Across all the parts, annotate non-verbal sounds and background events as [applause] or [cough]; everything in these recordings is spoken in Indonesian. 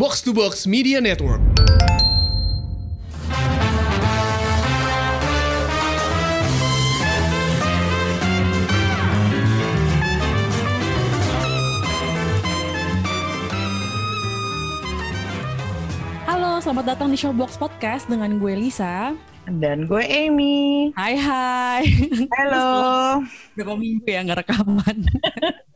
Box to Box Media Network. Halo, selamat datang di Showbox Podcast dengan gue Lisa. Dan gue Amy. Hai hai. Halo. [laughs] Berapa minggu ya nggak rekaman.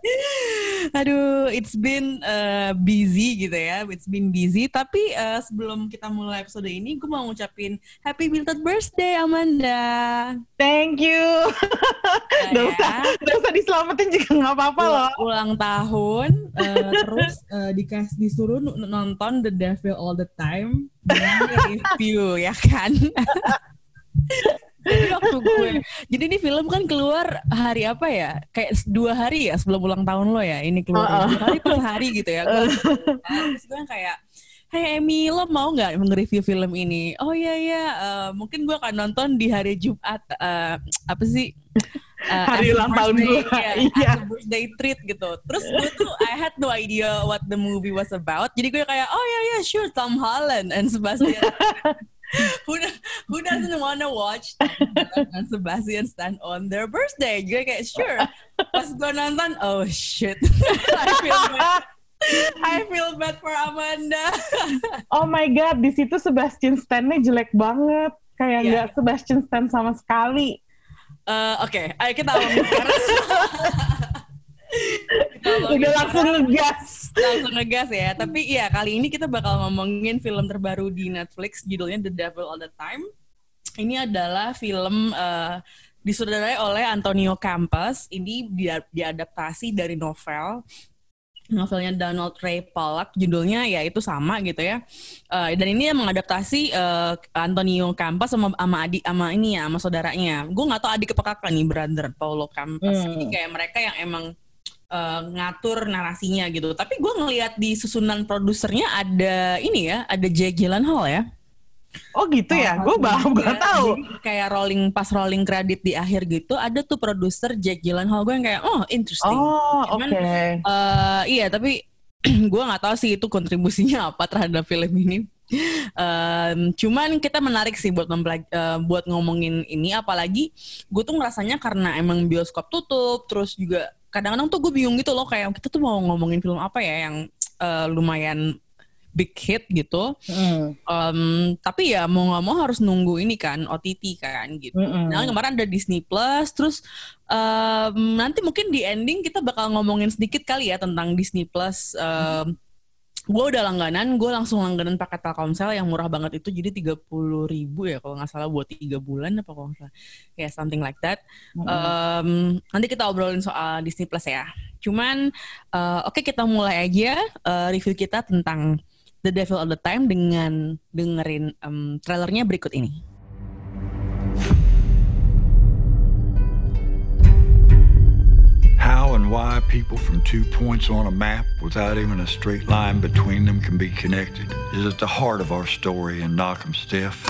[laughs] Aduh, it's been uh, busy gitu ya. It's been busy. Tapi uh, sebelum kita mulai episode ini, gue mau ngucapin happy belated birthday Amanda. Thank you. Nah, Gak ya. usah, gak usah diselamatin juga gak apa-apa loh. Ulang tahun, uh, terus uh, dikasih disuruh nonton The Devil All the Time review ya kan. [laughs] Jadi waktu gue, jadi ini film kan keluar hari apa ya? Kayak dua hari ya sebelum ulang tahun lo ya. Ini keluar Uh-uh. dua hari per hari gitu ya. Gue, terus gue kayak, Hey Emi, lo mau nggak nge-review film ini? Oh iya iya, eh, mungkin gue akan nonton di hari Jumat. eh, apa sih? Eh, Hari ulang tahun gue, iya, iya. birthday treat gitu. Terus gue tuh I had no idea what the movie was about. Jadi gue kayak oh yeah yeah sure Tom Holland and Sebastian. [laughs] do- who doesn't wanna watch Tom Holland and Sebastian stand on their birthday? Gue kayak sure. Pas gue nonton oh shit. [laughs] I feel bad. I feel bad for Amanda. [laughs] Oh my god, di situ Sebastian Stan-nya jelek banget. Kayak Iya. nggak Sebastian Stan sama sekali. Eh, Oke, ayo kita sekarang. [laughs] Udah langsung sekarang. ngegas. langsung ngegas ya. Tapi iya kali ini kita bakal ngomongin film terbaru di Netflix judulnya The Devil All the Time. Ini adalah film eh, disutradarai oleh Antonio Campos. Ini dia diadaptasi dari novel novelnya Donald Ray Pollock judulnya ya itu sama gitu ya Eh, dan ini yang mengadaptasi eh, Antonio Campos sama sama adik sama ini ya sama saudaranya gue nggak tahu adik apa kakak nih brother Paulo Campos Hmm. jadi kayak mereka yang emang eh, ngatur narasinya gitu. Tapi gue ngelihat di susunan produsernya ada ini ya ada Jake Gyllenhaal ya. Oh gitu ya, gue baru Iya, gak tahu. jadi kayak rolling pas rolling kredit di akhir gitu ada tuh produser Jake Gyllenhaal. Gue yang kayak oh interesting. Oh oke. Cuman, Eh, iya tapi [clears throat] gue nggak tahu sih itu kontribusinya [laughs] apa terhadap film ini. Em, cuman kita menarik sih buat eh, buat ngomongin ini. Apalagi gue tuh ngerasanya karena emang bioskop tutup terus juga kadang-kadang tuh gue bingung gitu loh kayak kita tuh mau ngomongin film apa ya yang eh, lumayan big hit gitu. Mm, Em, tapi ya mau nggak mau harus nunggu ini kan OTT kan gitu. mm-mm. Nah kemarin ada Disney Plus, terus em, nanti mungkin di ending kita bakal ngomongin sedikit kali ya tentang Disney Plus. Gue udah langganan, gue langsung langganan pakai Telkomsel yang murah banget itu jadi 30 ribu ya kalau nggak salah buat tiga bulan apa kalau nggak salah. Ya something like that. Mm-mm. Em, nanti kita obrolin soal Disney Plus ya. Cuman eh, oke kita mulai aja eh, review kita tentang The Devil All the Time dengan dengerin em, trailernya berikut ini. How and why people from two points on a map without even a straight line between them can be connected is at the heart of our story in Knock 'em Stiff.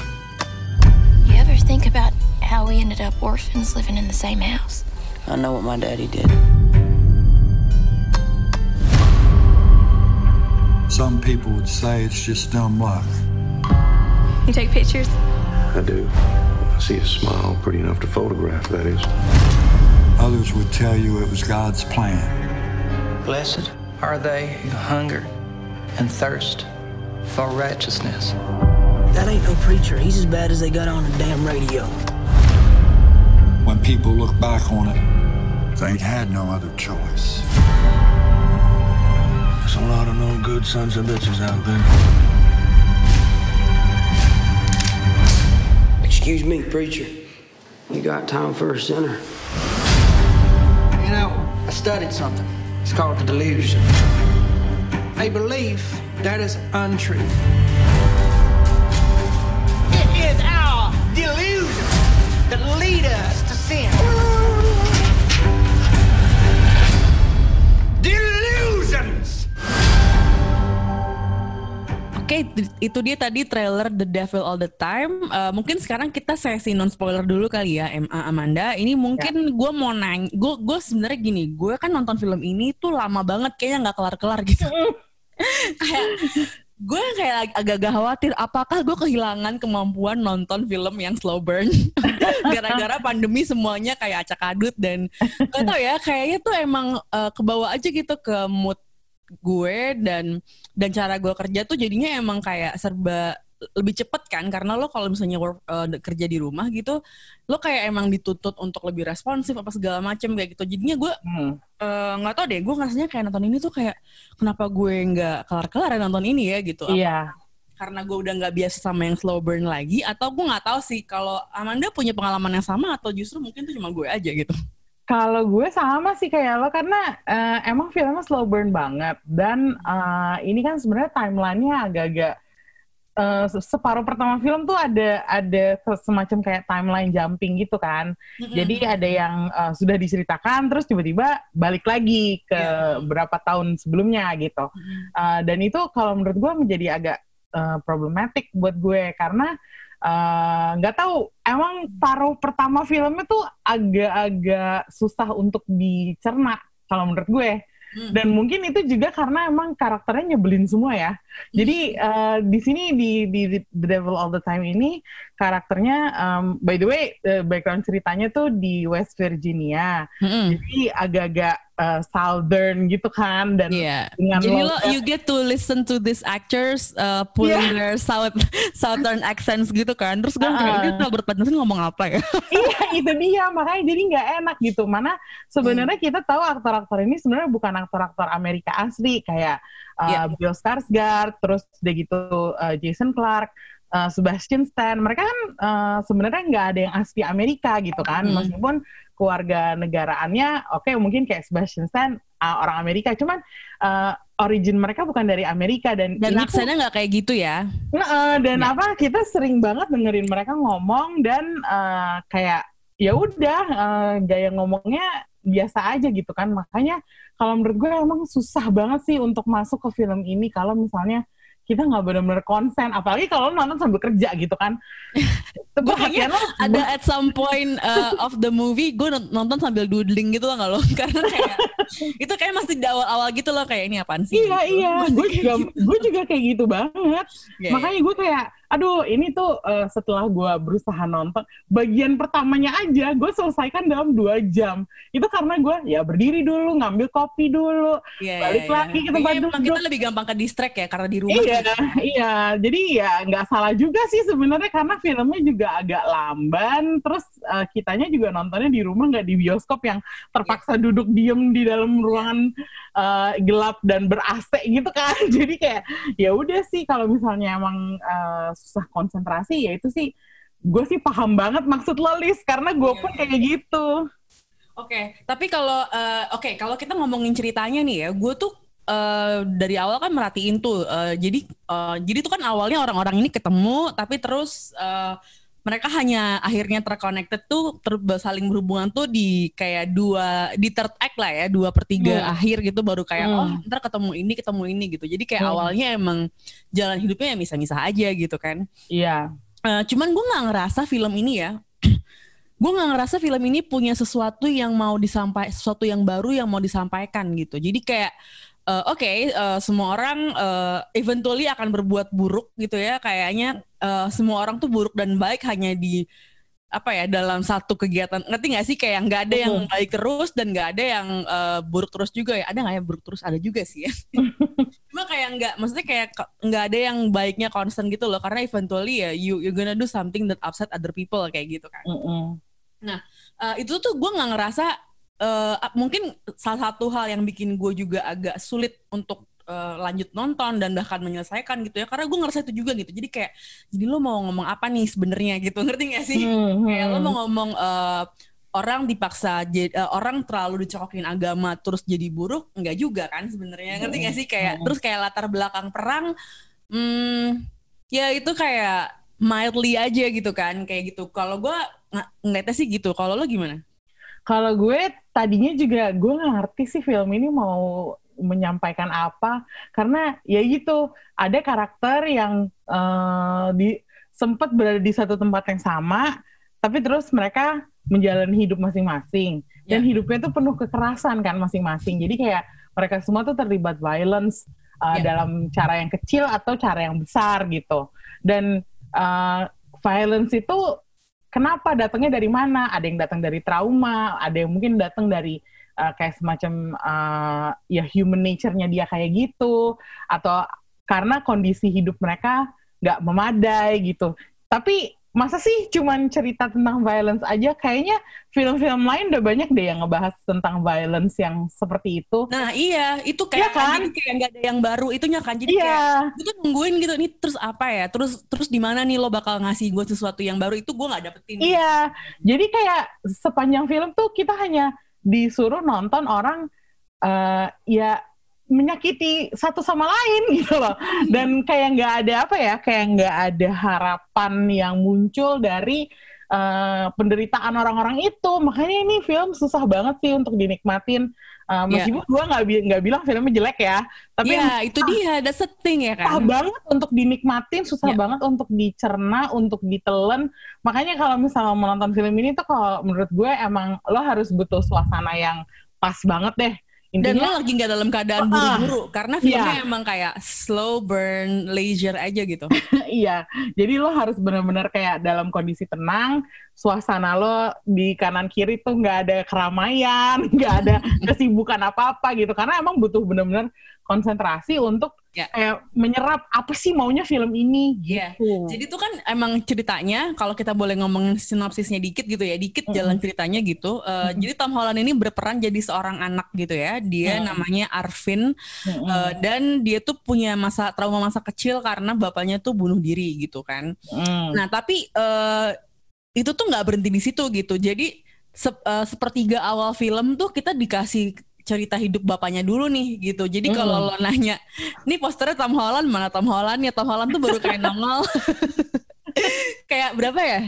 You ever think about how we ended up orphans living in the same house? I know what my daddy did. Some people would say it's just dumb luck. You take pictures? I do. I see a smile pretty enough to photograph, that is. Others would tell you it was God's plan. Blessed are they who hunger and thirst for righteousness. That ain't no preacher. He's as bad as they got on the damn radio. When people look back on it, they'd had no other choice. There's a lot of no good sons of bitches out there. Excuse me, preacher. You got time for a sinner? Studied something. It's called the delusion. A belief that is untrue. It is our delusion that lead us to sin. Oke, d- itu dia tadi trailer The Devil All the Time. Eh, mungkin sekarang kita sesi non spoiler dulu kali ya, M- Amanda. Ini mungkin gue mau nanya, gue gue sebenarnya gini, gue kan nonton film ini tuh lama banget, kayaknya nggak kelar-kelar gitu. [laughs] kayak gue kayak ag- agak-agak khawatir apakah gue kehilangan kemampuan nonton film yang slow burn [laughs] gara-gara pandemi semuanya kayak acak adut dan gak tau ya kayaknya tuh emang eh, kebawa aja gitu ke mood gue dan dan cara gue kerja tuh jadinya emang kayak serba lebih cepet kan karena lo kalau misalnya work, eh, kerja di rumah gitu lo kayak emang dituntut untuk lebih responsif apa segala macem kayak gitu jadinya gue Hmm. eh, nggak tau deh gue ngerasanya kayak nonton ini tuh kayak kenapa gue nggak kelar-kelar ya nonton ini ya gitu Iya. karena gue udah nggak biasa sama yang slow burn lagi atau gue nggak tahu sih kalau Amanda punya pengalaman yang sama atau justru mungkin tuh cuma gue aja gitu Kalau gue sama sih kayak lo karena eh, emang filmnya slow burn banget. Dan eh, ini kan sebenarnya timelinenya agak-agak se- separuh pertama film tuh ada ada semacam kayak timeline jumping gitu kan. Jadi ada yang eh, sudah diceritakan terus tiba-tiba balik lagi ke berapa tahun sebelumnya gitu. Eh, dan itu kalau menurut gue menjadi agak eh, problematik buat gue. Karena eh, nggak tahu emang paruh pertama filmnya tuh agak-agak susah untuk dicerna kalau menurut gue. Dan mungkin itu juga karena emang karakternya nyebelin semua ya. Jadi eh, di sini di, di The Devil All the Time ini karakternya, um, by the way, eh, background ceritanya tuh di West Virginia. Jadi agak-agak eh, southern gitu kan dan Iya. dengan Jadi lo you get to listen to these actors uh, pulling Iya. their south southern accents gitu kan. Terus gue kayak Uh-uh. ini Robert Pattinson ngomong apa ya? [laughs] iya itu dia makanya jadi nggak enak gitu mana sebenarnya kita tahu aktor-aktor ini sebenarnya bukan aktor-aktor Amerika asli kayak uh, Iya. Bill Skarsgård terus udah gitu uh, Jason Clarke uh, Sebastian Stan mereka kan uh, sebenarnya nggak ada yang asli Amerika gitu kan Hmm. meskipun keluarga negaraannya oke mungkin kayak Sebastian Stan uh, orang Amerika cuman uh, origin mereka bukan dari Amerika dan Dan aksennya nggak kayak gitu ya? Nah, eh, dan Ya. apa kita sering banget dengerin mereka ngomong dan eh, kayak ya udah eh, gaya ngomongnya biasa aja gitu kan makanya kalau menurut gue emang susah banget sih untuk masuk ke film ini kalau misalnya kita nggak benar-benar konsen apalagi kalau lo nonton sambil kerja gitu kan [laughs] Gue kayaknya ada at some point uh, of the movie gue nonton sambil doodling gitu loh nggak lo? [laughs] Karena kayak itu kayak masih di awal-awal gitu loh kayak ini apaan sih? Iya gitu. iya, gue juga gitu. gue juga kayak gitu banget. Iya, Makanya gue kayak, aduh ini tuh eh, setelah gue berusaha nonton, bagian pertamanya aja gue selesaikan dalam dua jam. Itu karena gue ya berdiri dulu, ngambil kopi dulu, Iya, balik iya, lagi iya. ke tempat Kayaknya emang duduk. kita lebih gampang ke distract ya karena di rumah. Iya, iya. Jadi ya nggak salah juga sih sebenarnya karena filmnya juga agak lamban. Terus eh, kitanya juga nontonnya di rumah nggak di bioskop yang terpaksa duduk diem di dalam ruangan eh, gelap dan ber AC gitu kan. [laughs] Jadi kayak ya udah sih kalau misalnya emang eh, susah konsentrasi ya itu sih gue sih paham banget maksud lo Lis karena gue pun kayak gitu. Oke, tapi kalau eh, oke kalau kita ngomongin ceritanya nih ya, gue tuh eh, dari awal kan merhatiin tuh, eh, jadi eh, jadi tuh kan awalnya orang-orang ini ketemu, tapi terus eh, mereka hanya akhirnya terconnected tuh ter saling berhubungan tuh di kayak dua di third act lah ya dua per tiga Hmm. akhir gitu baru kayak Hmm. oh ntar ketemu ini ketemu ini gitu jadi kayak Hmm. awalnya emang jalan hidupnya ya misah-misah aja gitu kan Iya. Eh, cuman gue nggak ngerasa film ini ya [clears throat] gue nggak ngerasa film ini punya sesuatu yang mau disampaikan sesuatu yang baru yang mau disampaikan gitu jadi kayak eh, oke eh, semua orang eh, eventually akan berbuat buruk gitu ya. Kayaknya eh, semua orang tuh buruk dan baik hanya di apa ya dalam satu kegiatan. Ngerti nggak sih? Kayak nggak ada yang baik terus dan nggak ada yang eh, buruk terus juga ya. Ada nggak yang buruk terus? Ada juga sih ya. [laughs] Cuma kayak nggak maksudnya kayak nggak ada yang baiknya constant gitu loh. Karena eventually ya you you gonna do something that upset other people kayak gitu kan. Mm-mm. nah eh, itu tuh gue nggak ngerasa eh, mungkin salah satu hal yang bikin gue juga agak sulit untuk eh, lanjut nonton dan bahkan menyelesaikan gitu ya karena gue ngerasa itu juga gitu. Jadi kayak jadi lo mau ngomong apa nih sebenarnya? gitu. [laughs] Ngerti gak sih? Hmm, kayak lo hmm. mau ngomong eh, orang dipaksa jadi eh, orang terlalu dicokokin agama terus jadi buruk enggak juga kan sebenarnya. Ngerti gak sih? Kayak terus kayak latar belakang perang hmm ya itu kayak mildly aja gitu kan kayak gitu. Kalau gue ng- ngeliatnya sih gitu. Kalau lo gimana? Kalau gue tadinya juga gue nggak ngerti sih film ini mau menyampaikan apa. Karena ya gitu ada karakter yang eh, di sempat berada di satu tempat yang sama tapi terus mereka menjalani hidup masing-masing. Dan hidupnya tuh penuh kekerasan kan masing-masing. Jadi kayak mereka semua tuh terlibat violence uh, dalam cara yang kecil atau cara yang besar gitu. Dan uh, violence itu kenapa datangnya dari mana? Ada yang datang dari trauma, ada yang mungkin datang dari uh, kayak semacam uh, ya human nature-nya dia kayak gitu, atau karena kondisi hidup mereka nggak memadai gitu. Tapi masa sih cuman cerita tentang violence aja? Kayaknya film-film lain udah banyak deh yang ngebahas tentang violence yang seperti itu. Nah iya. Itu kayak Iya kan? jadi kayak nggak ada yang baru itunya kan. Jadi Iya. kayak gue tuh nungguin gitu nih terus apa ya? Terus terus di mana nih lo bakal ngasih gue sesuatu yang baru? Itu gue nggak dapetin. Iya, jadi kayak sepanjang film tuh kita hanya disuruh nonton orang eh, ya menyakiti satu sama lain [laughs] gitu loh. Dan kayak nggak ada apa ya, kayak nggak ada harapan yang muncul dari eh, penderitaan orang-orang itu. Makanya ini film susah banget sih untuk dinikmatin. Eh, meskipun gua nggak bi- nggak bilang filmnya jelek ya, tapi Iya, itu dia that's the thing ya susah kan banget untuk dinikmatin, susah Ya. banget untuk dicerna, untuk ditelen. Makanya kalau misalnya menonton film ini tuh kalau menurut gue emang lo harus butuh suasana yang pas banget deh. Dan Intinya lo lagi nggak dalam keadaan buru-buru karena filmnya iya. emang kayak slow burn leisure aja gitu [laughs] iya, jadi lo harus benar-benar kayak dalam kondisi tenang, suasana lo di kanan kiri tuh nggak ada keramaian, [laughs] nggak ada [laughs] kesibukan apa-apa gitu. Karena emang butuh benar-benar konsentrasi untuk Ya. kayak menyerap apa sih maunya film ini Iya. gitu. Jadi itu kan emang ceritanya kalau kita boleh ngomongin sinopsisnya dikit gitu ya, dikit jalan ceritanya gitu. Eh, Jadi Tom Holland ini berperan jadi seorang anak gitu ya. Dia Mm. namanya Arvin Mm-mm. eh, dan dia tuh punya masa trauma masa kecil karena bapaknya tuh bunuh diri gitu kan. Mm. Nah tapi eh, itu tuh nggak berhenti di situ gitu. Jadi sep- eh, sepertiga awal film tuh kita dikasih cerita hidup bapaknya dulu nih gitu. Jadi Hmm. kalau lo nanya, nih posternya Tom Holland mana Tom Holland ya Tom Holland tuh baru kayak nongol. [laughs] [laughs] kayak berapa ya?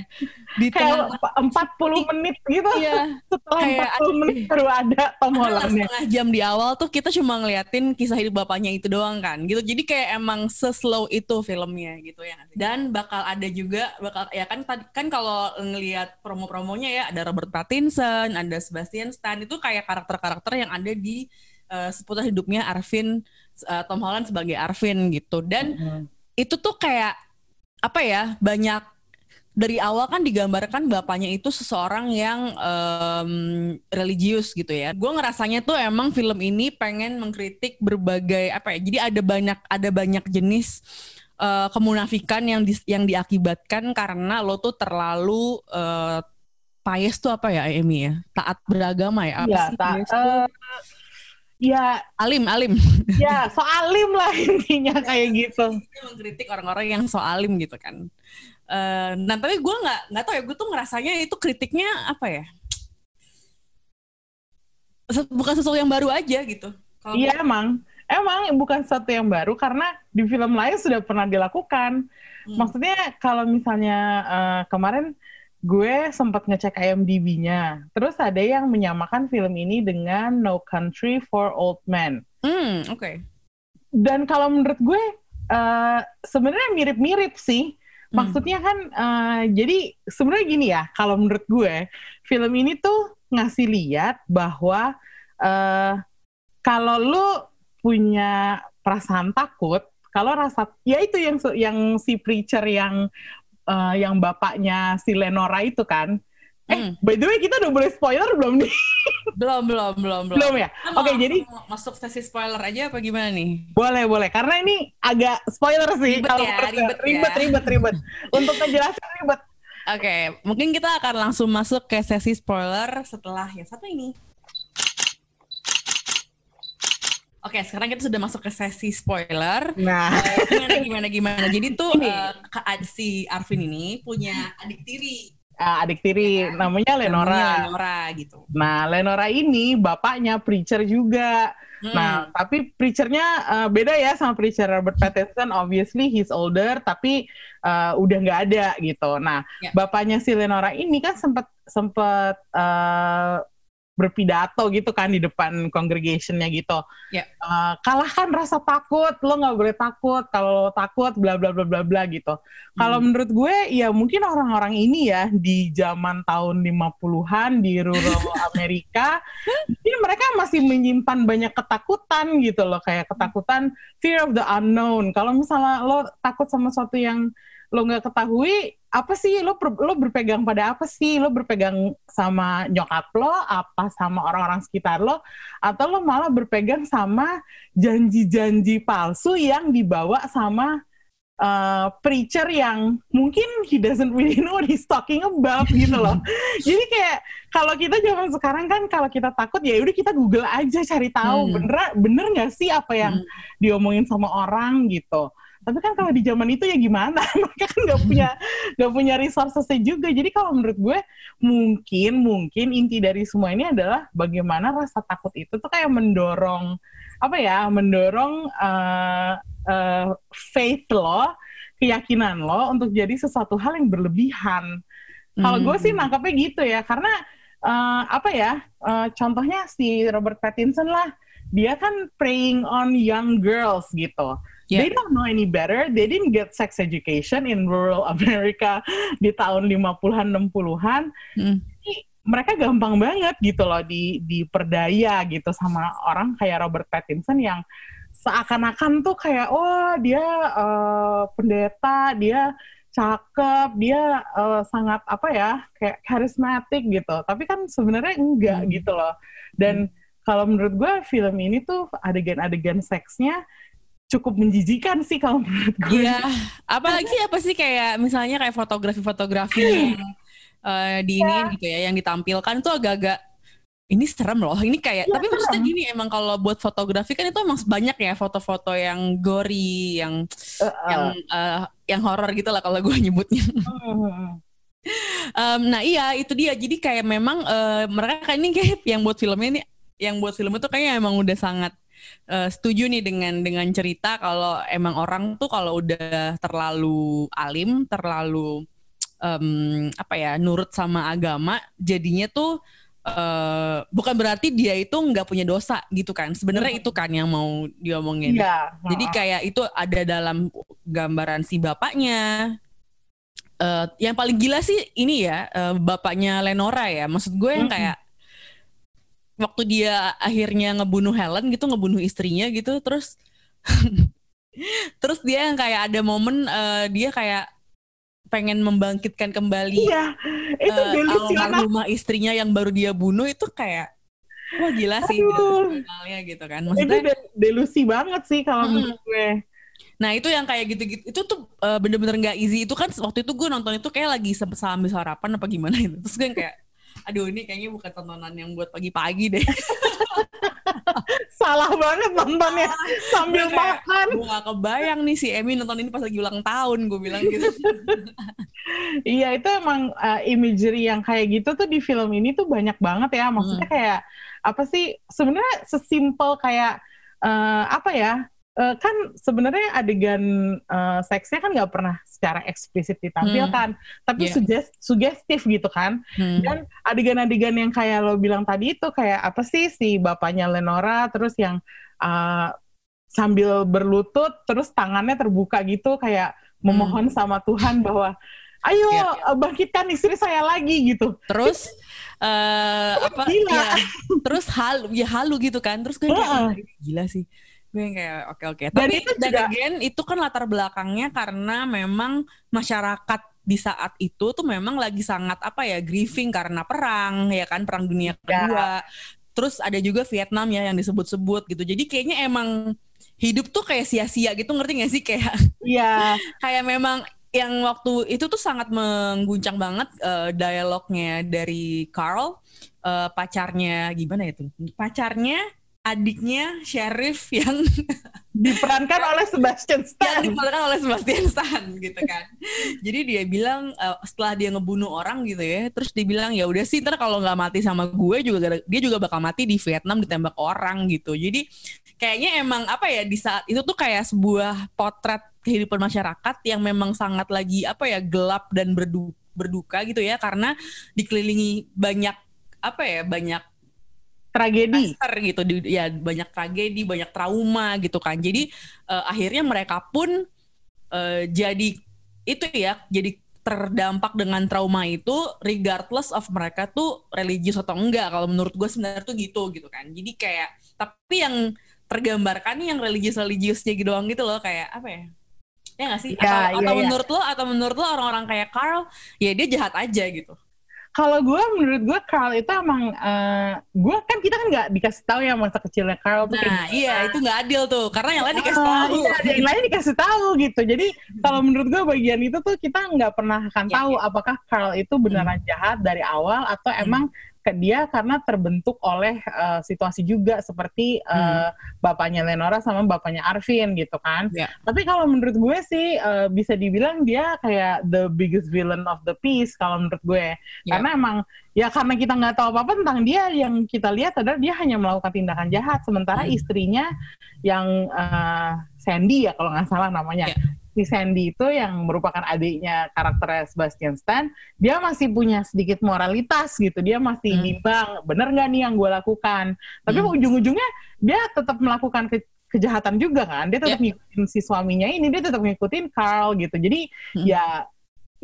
Di kayak tengah emp- 40 menit gitu. Iya. [laughs] Setelah Kayak 40 menit baru ada Tom Hollandnya. setengah jam di awal tuh kita cuma ngeliatin kisah hidup bapaknya itu doang kan gitu jadi kayak emang seslow itu filmnya gitu ya dan bakal ada juga bakal ya kan kan kalau ngelihat promo-promonya ya ada Robert Pattinson ada Sebastian Stan itu kayak karakter-karakter yang ada di eh, seputar hidupnya Arvin eh, Tom Holland sebagai Arvin gitu dan itu tuh kayak apa ya banyak dari awal kan digambarkan bapaknya itu seseorang yang em, religius gitu ya. Gue ngerasanya tuh emang film ini pengen mengkritik berbagai apa ya. Jadi ada banyak ada banyak jenis eh, kemunafikan yang dis- yang diakibatkan karena lo tuh terlalu eh, pious tuh apa ya Amy ya? Taat beragama ya? Apa Iya, sih tuh? eh, ya, alim alim. [laughs] ya soalim lah intinya kayak gitu. Dia mengkritik orang-orang yang so alim gitu kan. Eh, nah tapi gue nggak nggak tahu ya gue tuh ngerasanya itu kritiknya apa ya bukan sesuatu yang baru aja gitu Iya emang, emang bukan sesuatu yang baru karena di film lain sudah pernah dilakukan. Hmm. Maksudnya kalau misalnya eh, kemarin gue sempat ngecek IMDb-nya, terus ada yang menyamakan film ini dengan No Country for Old Men. hmm oke dan kalau menurut gue eh, sebenarnya mirip-mirip sih. Hmm. Maksudnya kan eh, jadi sebenarnya gini ya, kalau menurut gue film ini tuh ngasih lihat bahwa eh, kalau lu punya perasaan takut, kalau rasa ya itu yang yang si preacher yang eh, yang bapaknya si Lenora itu kan. Eh, Hmm. by the way kita udah boleh spoiler belum nih? [laughs] belum belum belum belum belum ya? Oke, mau jadi masuk sesi spoiler aja apa gimana nih Boleh, boleh. Karena ini agak spoiler sih. Ribet kalau ya, gue. ribet ya. ribet, ribet, ribet. Untuk ngejelasin ribet. Oke, mungkin kita akan langsung masuk ke sesi spoiler setelah yang satu ini. Oke, sekarang kita sudah masuk ke sesi spoiler. Nah, Eh, gimana gimana gimana. Jadi tuh eh, Kak- si Arvin ini punya adik tiri. ah, adik tiri namanya Lenora. Namanya Lenora gitu. Nah, Lenora ini bapaknya preacher juga. Hmm. Nah, tapi preachernya eh, beda ya sama preacher Robert Pattinson. Obviously he's older, tapi eh, udah nggak ada gitu. Nah, Ya. bapaknya si Lenora ini kan sempat sempat eh, berpidato gitu kan di depan congregationnya gitu. Ya. Uh, kalahkan rasa takut, lo nggak boleh takut. Kalau lo takut, bla bla bla bla bla gitu. Kalau Hmm. menurut gue, ya mungkin orang-orang ini ya di zaman tahun 50-an di rural [laughs] Amerika, mungkin mereka masih menyimpan banyak ketakutan gitu loh, kayak ketakutan fear of the unknown. Kalau misalnya lo takut sama sesuatu yang lo nggak ketahui apa sih? Lo lo berpegang pada apa sih? Lo berpegang sama nyokap lo apa sama orang-orang sekitar lo? Atau lo malah berpegang sama janji-janji palsu yang dibawa sama uh, preacher yang mungkin he doesn't really know what he's talking about gitu loh. [laughs] Jadi kayak kalau kita zaman sekarang kan kalau kita takut ya udah kita Google aja cari tahu. Hmm. bener bener nggak sih apa yang diomongin sama orang gitu tapi kan kalau di zaman itu ya gimana? [laughs] Mereka kan nggak punya nggak punya resourcesnya juga. Jadi kalau menurut gue mungkin mungkin inti dari semua ini adalah bagaimana rasa takut itu tuh kayak mendorong apa ya mendorong uh, uh, faith lo keyakinan lo untuk jadi sesuatu hal yang berlebihan. Kalau gue sih nangkapnya gitu ya. Karena uh, apa ya uh, contohnya si Robert Pattinson lah. Dia kan preying on young girls gitu Yeah. They don't know any better. They didn't get sex education in rural [laughs] America di tahun 50-an 60-an. Hmm. Jadi mereka gampang banget gitu loh di diperdaya gitu sama orang kayak Robert Pattinson yang seakan-akan tuh kayak oh dia uh, pendeta, dia cakep, dia uh, sangat apa ya kayak karismatik gitu. Tapi kan sebenarnya enggak gitu loh. Dan kalau menurut gue film ini tuh adegan-adegan seksnya cukup menjijikan sih kalau menurut gue. Iya, apalagi apa sih kayak misalnya kayak fotografi-fotografi yang eh, di ini Iya. gitu ya, yang ditampilkan tuh agak-agak ini serem loh. Ini kayak, Iya, tapi maksudnya serem. gini emang kalau buat fotografi kan itu emang banyak ya foto-foto yang gory, yang yang eh, yang horor gitu lah kalau gue nyebutnya. [laughs] Em, nah iya itu dia. Jadi kayak memang eh, mereka kan ini kayak yang buat filmnya ini, yang buat film itu kayaknya emang udah sangat eh, setuju nih dengan dengan cerita kalau emang orang tuh kalau udah terlalu alim, terlalu em, apa ya nurut sama agama, jadinya tuh eh, bukan berarti dia itu nggak punya dosa gitu kan. Sebenarnya itu kan yang mau diomongin. Iya. Jadi kayak itu ada dalam gambaran si bapaknya. Eh, yang paling gila sih ini ya eh, bapaknya Lenora ya. Maksud gue yang Mm-mm. kayak waktu dia akhirnya ngebunuh Helen gitu, ngebunuh istrinya gitu, terus [laughs] terus dia yang kayak ada momen eh, dia kayak pengen membangkitkan kembali Iya, itu eh, delusional. almarhumah istrinya yang baru dia bunuh itu kayak wah gila sih Aduh. delusionalnya gitu kan. Itu Maksudnya de- delusi banget sih kalau Mm-mm. menurut gue. Nah itu yang kayak gitu-gitu itu tuh uh, bener-bener nggak easy itu kan waktu itu gue nonton itu kayak lagi sambil sarapan apa gimana gitu terus gue yang kayak aduh ini kayaknya bukan tontonan yang buat pagi-pagi deh [laughs] Salah banget nontonnya sambil Gue kayak, makan. gue gak kebayang nih si Emmy nonton ini pas lagi ulang tahun gue bilang gitu [laughs] Iya itu emang uh, imagery yang kayak gitu tuh di film ini tuh banyak banget ya. Maksudnya kayak apa sih sebenarnya sesimpel kayak uh, apa ya? Uh, kan sebenarnya adegan uh, seksnya kan nggak pernah secara eksplisit ditampilkan, tapi Iya. suges- sugestif gitu kan. Hmm. Dan adegan-adegan yang kayak lo bilang tadi itu kayak apa sih si bapaknya Lenora terus yang uh, sambil berlutut terus tangannya terbuka gitu kayak memohon sama Tuhan bahwa ayo uh, bangkitkan istri saya lagi gitu. terus eh [laughs] apa Gila. ya terus halu ya halu gitu kan terus gue kayak. "Ah, ini gila sih gue yang kayak oke oke. Dan tapi itu dan juga- again itu kan latar belakangnya karena memang masyarakat di saat itu tuh memang lagi sangat apa ya grieving karena perang ya kan perang dunia kedua. Terus ada juga Vietnam ya yang disebut-sebut gitu. Jadi kayaknya emang hidup tuh kayak sia-sia gitu ngerti gak sih? Kayak Iya. [laughs] kayak memang yang waktu itu tuh sangat mengguncang banget eh, dialognya dari Carl eh, pacarnya gimana itu pacarnya adiknya sheriff yang [laughs] diperankan oleh Sebastian yang Stan. diperankan oleh Sebastian Stan gitu kan. Jadi dia bilang eh, setelah dia ngebunuh orang gitu ya terus dia bilang ya udah sih ntar kalau nggak mati sama gue juga dia juga bakal mati di Vietnam ditembak orang gitu. Jadi kayaknya emang apa ya di saat itu tuh kayak sebuah potret kehidupan masyarakat yang memang sangat lagi apa ya gelap dan berdu- berduka gitu ya. Karena dikelilingi banyak apa ya banyak tragedi. Disaster gitu di- ya banyak tragedi banyak trauma gitu kan. Jadi eh, akhirnya mereka pun eh, jadi itu ya jadi terdampak dengan trauma itu regardless of mereka tuh religius atau enggak. Kalau menurut gue sebenarnya tuh gitu gitu kan. Jadi kayak tapi yang tergambarkan yang religius religiusnya gitu doang gitu loh kayak apa ya? Ya nggak sih? Ya, atau, ya, atau ya. menurut lo atau menurut lo orang-orang kayak Carl ya dia jahat aja gitu kalau gue menurut gue Carl itu emang eh, gue kan kita kan nggak dikasih tahu ya masa kecilnya Carl tuh kayak nah iya itu nggak adil tuh. Karena yang lain dikasih Ah, tahu. iya, yang lain dikasih tahu gitu. Jadi kalau menurut gue bagian itu tuh kita nggak pernah akan Iya, tahu apakah Carl itu beneran jahat dari awal atau emang ke dia karena terbentuk oleh eh, situasi juga seperti eh, bapaknya Lenora sama bapaknya Arvin gitu kan. Iya. Tapi kalau menurut gue sih eh, bisa dibilang dia kayak the biggest villain of the piece kalau menurut gue. Iya. Karena emang ya karena kita nggak tahu apa-apa tentang dia yang kita lihat adalah dia hanya melakukan tindakan jahat sementara Hmm. istrinya yang eh, Sandy ya kalau nggak salah namanya Iya. Si Sandy itu yang merupakan adiknya karakter Sebastian Stan dia masih punya sedikit moralitas gitu dia masih Hmm. nimbang bener nggak nih yang gue lakukan tapi Hmm. ujung-ujungnya dia tetap melakukan ke- kejahatan juga kan dia tetap Iya. ngikutin si suaminya ini dia tetap ngikutin Carl gitu jadi Hmm. ya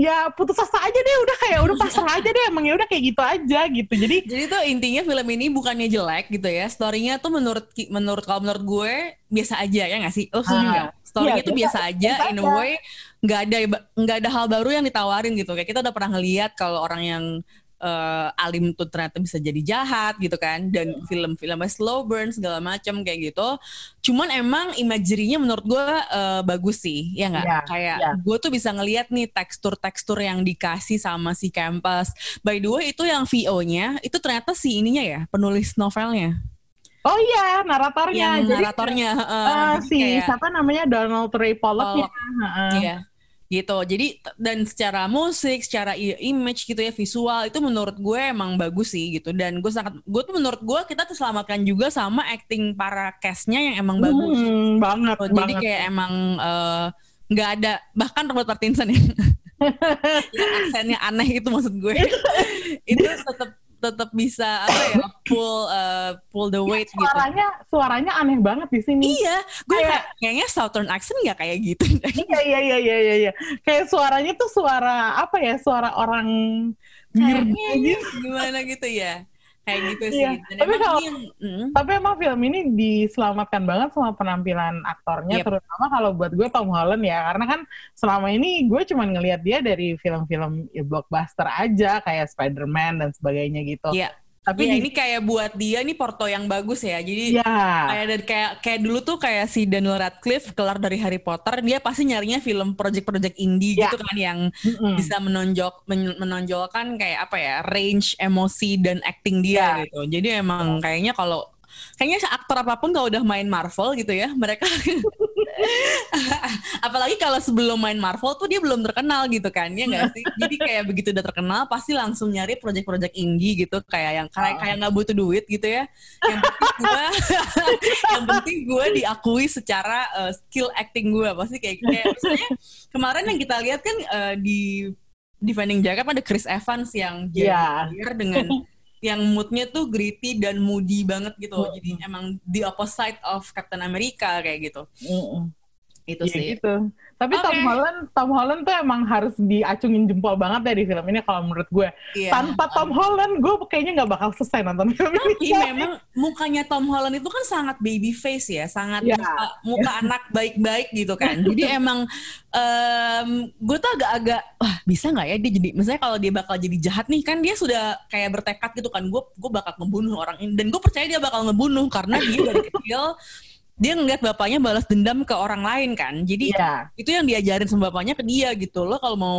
ya putus asa aja deh udah kayak udah pasrah aja deh emang ya udah kayak gitu aja gitu jadi Jadi tuh intinya film ini bukannya jelek gitu ya. Storynya tuh menurut menurut kalau menurut gue biasa aja ya nggak sih? Lo setuju Ah, nggak? Storynya iya, tuh biasa, biasa- aja biasa in a way nggak ada nggak ada hal baru yang ditawarin gitu. Kayak kita udah pernah ngeliat kalau orang yang eh, alim tuh ternyata bisa jadi jahat gitu kan dan Hmm. film-filmnya slow burn segala macam kayak gitu. Cuman emang imagery-nya menurut gue eh, bagus sih, ya nggak? Iya, Kayak iya. gue tuh bisa ngeliat nih tekstur-tekstur yang dikasih sama si campus. By the way itu yang VO-nya itu ternyata si ininya ya penulis novelnya, oh iya naratornya yang jadi naratornya. heeh. eh, Jadi si kayak- siapa namanya Donald Ray Pollock ya Heeh. Iya. Gitu. Jadi dan secara musik, secara image gitu ya, visual itu menurut gue emang bagus sih gitu. Dan gue sangat gue tuh menurut gue kita terselamatkan juga sama acting para castnya yang emang bagus. Hmm, banget Oh, jadi banget kayak emang eh, nggak ada bahkan Robert Pattinson ya. [laughs] yang aksennya aneh itu maksud gue. [laughs] itu tetap tetap bisa apa ya pull eh, pull the weight gitu. suaranya suaranya aneh banget di sini Iya, gue Kayak- kayak, kayaknya Southern accent nggak kayak gitu. iya iya iya iya iya iya. kayak suaranya tuh suara apa ya suara orang Kayaknya gitu gimana gitu ya. Kayak gitu sih. Iya, Dan tapi emang kalau- yang, mm, Tapi emang film ini diselamatkan banget sama penampilan aktornya, Yep. terutama kalau buat gue Tom Holland ya, karena kan selama ini gue cuma ngelihat dia dari film-film ya, blockbuster aja kayak Spider-Man dan sebagainya gitu. Iya. Tapi Iya, di- ini kayak buat dia nih porto yang bagus ya. Jadi Iya. kayak dari kayak kayak dulu tuh kayak si Daniel Radcliffe kelar dari Harry Potter, dia pasti nyarinya film project-project indie Iya. gitu kan yang Mm-mm. bisa menonjol men- menonjolkan kayak apa ya range emosi dan acting dia Iya. gitu. Jadi emang kayaknya kalau kayaknya aktor apa pun kalau udah main Marvel gitu ya, mereka [laughs] apalagi kalau sebelum main Marvel tuh dia belum terkenal gitu kan ya nggak sih? Jadi kayak begitu udah terkenal pasti langsung nyari project-project indie gitu kayak yang kayak kayak nggak butuh duit gitu ya. Yang penting gue [laughs] yang penting gue diakui secara uh, skill acting gue pasti kayak kayak misalnya kemarin yang kita lihat kan uh, di Defending Jacob ada Chris Evans yang jadi Iya. player dengan yang moodnya tuh gritty dan moody banget gitu. Jadi emang the opposite of Captain America kayak gitu. Mm-mm. Itu Iya sih. gitu. Tapi Tom Oke. Holland, Tom Holland tuh emang harus diacungin jempol banget ya di film ini kalau menurut gue. Iya. Tanpa Tom Holland, gue kayaknya nggak bakal selesai nonton film ini. Tapi memang mukanya Tom Holland itu kan sangat baby face ya, sangat Iya. muka, muka anak baik-baik gitu kan. [laughs] Jadi emang em, gue tuh agak-agak wah bisa nggak ya dia jadi, misalnya kalau dia bakal jadi jahat nih kan dia sudah kayak bertekad gitu kan, gue gue bakal ngebunuh orang ini dan gue percaya dia bakal ngebunuh karena dia dari kecil dia ngeliat bapaknya balas dendam ke orang lain kan. Jadi Iya. itu yang diajarin sama bapaknya ke dia gitu. Lo kalau mau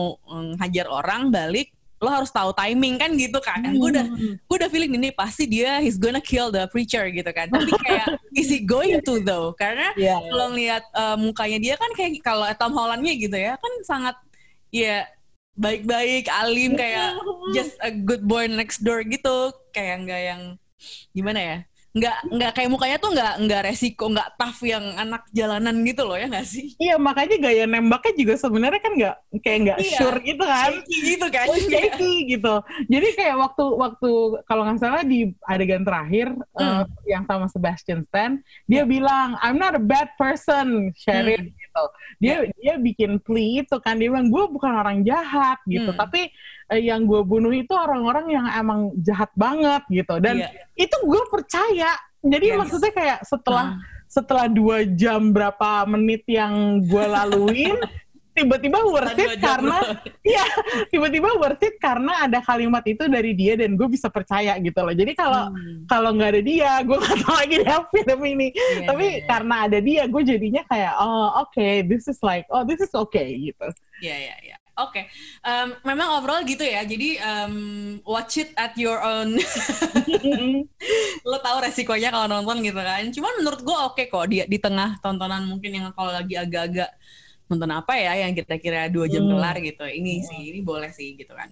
hajar orang balik lo harus tahu timing kan gitu kan. Gue udah gue udah feeling ini pasti dia he's gonna kill the preacher gitu kan. Tapi kayak [laughs] is he going to though? Karena Iya. kalau ngeliat uh, mukanya dia kan kayak kalau Tom Hollandnya gitu ya kan sangat ya baik-baik alim kayak just a good boy next door gitu. Kayak nggak yang gimana ya nggak nggak kayak mukanya tuh nggak nggak resiko nggak tough yang anak jalanan gitu loh ya nggak sih Iya makanya gaya nembaknya juga sebenarnya kan nggak kayak nggak Iya, sure gitu kan. shaky gitu kan Oh, shaky gitu. Jadi kayak waktu waktu kalau nggak salah di adegan terakhir Hmm. eh, yang sama Sebastian Stan, dia bilang I'm not a bad person, Sherin Hmm. Gitu. Dia dia bikin plea itu kan dia bilang gue bukan orang jahat gitu, Hmm. tapi eh, yang gue bunuh itu orang-orang yang emang jahat banget gitu. Dan Iya. itu gue percaya. Jadi Yes. maksudnya kayak setelah Ah. setelah dua jam berapa menit yang gue laluin [laughs] tiba-tiba worth it karena [laughs] Iya, tiba-tiba worth it karena ada kalimat itu dari dia dan gue bisa percaya gitu loh. Jadi kalau Hmm. kalau nggak ada dia, gue nggak tahu lagi dia film ini. Iya, Tapi iya, karena ada dia, gue jadinya kayak oh oke, this is like oh this is okay gitu. Iya iya iya. Oke, Em, memang overall gitu ya. Jadi em, watch it at your own. [laughs] Lo tahu resikonya kalau nonton gitu kan. Cuman menurut gue oke kok di di tengah tontonan mungkin yang kalau lagi agak-agak nonton apa ya yang kira-kira dua jam Hmm. kelar gitu. Ini sih, ini boleh sih gitu kan.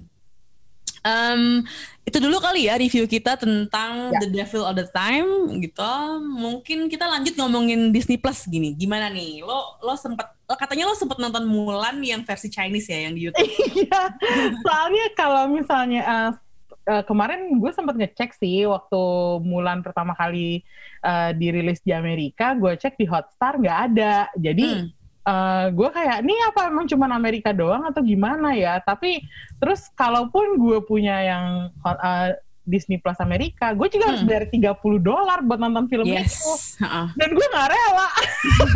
Em, itu dulu kali ya review kita tentang Ya. The Devil All the Time gitu. Mungkin kita lanjut ngomongin Disney Plus gini. Gimana nih? Lo lo sempet lo katanya lo sempet nonton Mulan yang versi Chinese ya yang di YouTube. [laughs] Iya, soalnya kalau misalnya eh, eh, kemarin gue sempat ngecek sih waktu Mulan pertama kali eh, dirilis di Amerika, gue cek di Hotstar nggak ada. Jadi Hmm. Eh, gue kayak ini apa emang cuma Amerika doang atau gimana ya? Tapi terus kalaupun gue punya yang eh, Disney Plus Amerika, gue juga harus Hmm. bayar 30 dolar buat nonton film itu. Yes. Heeh. Dan gue nggak rela. [laughs]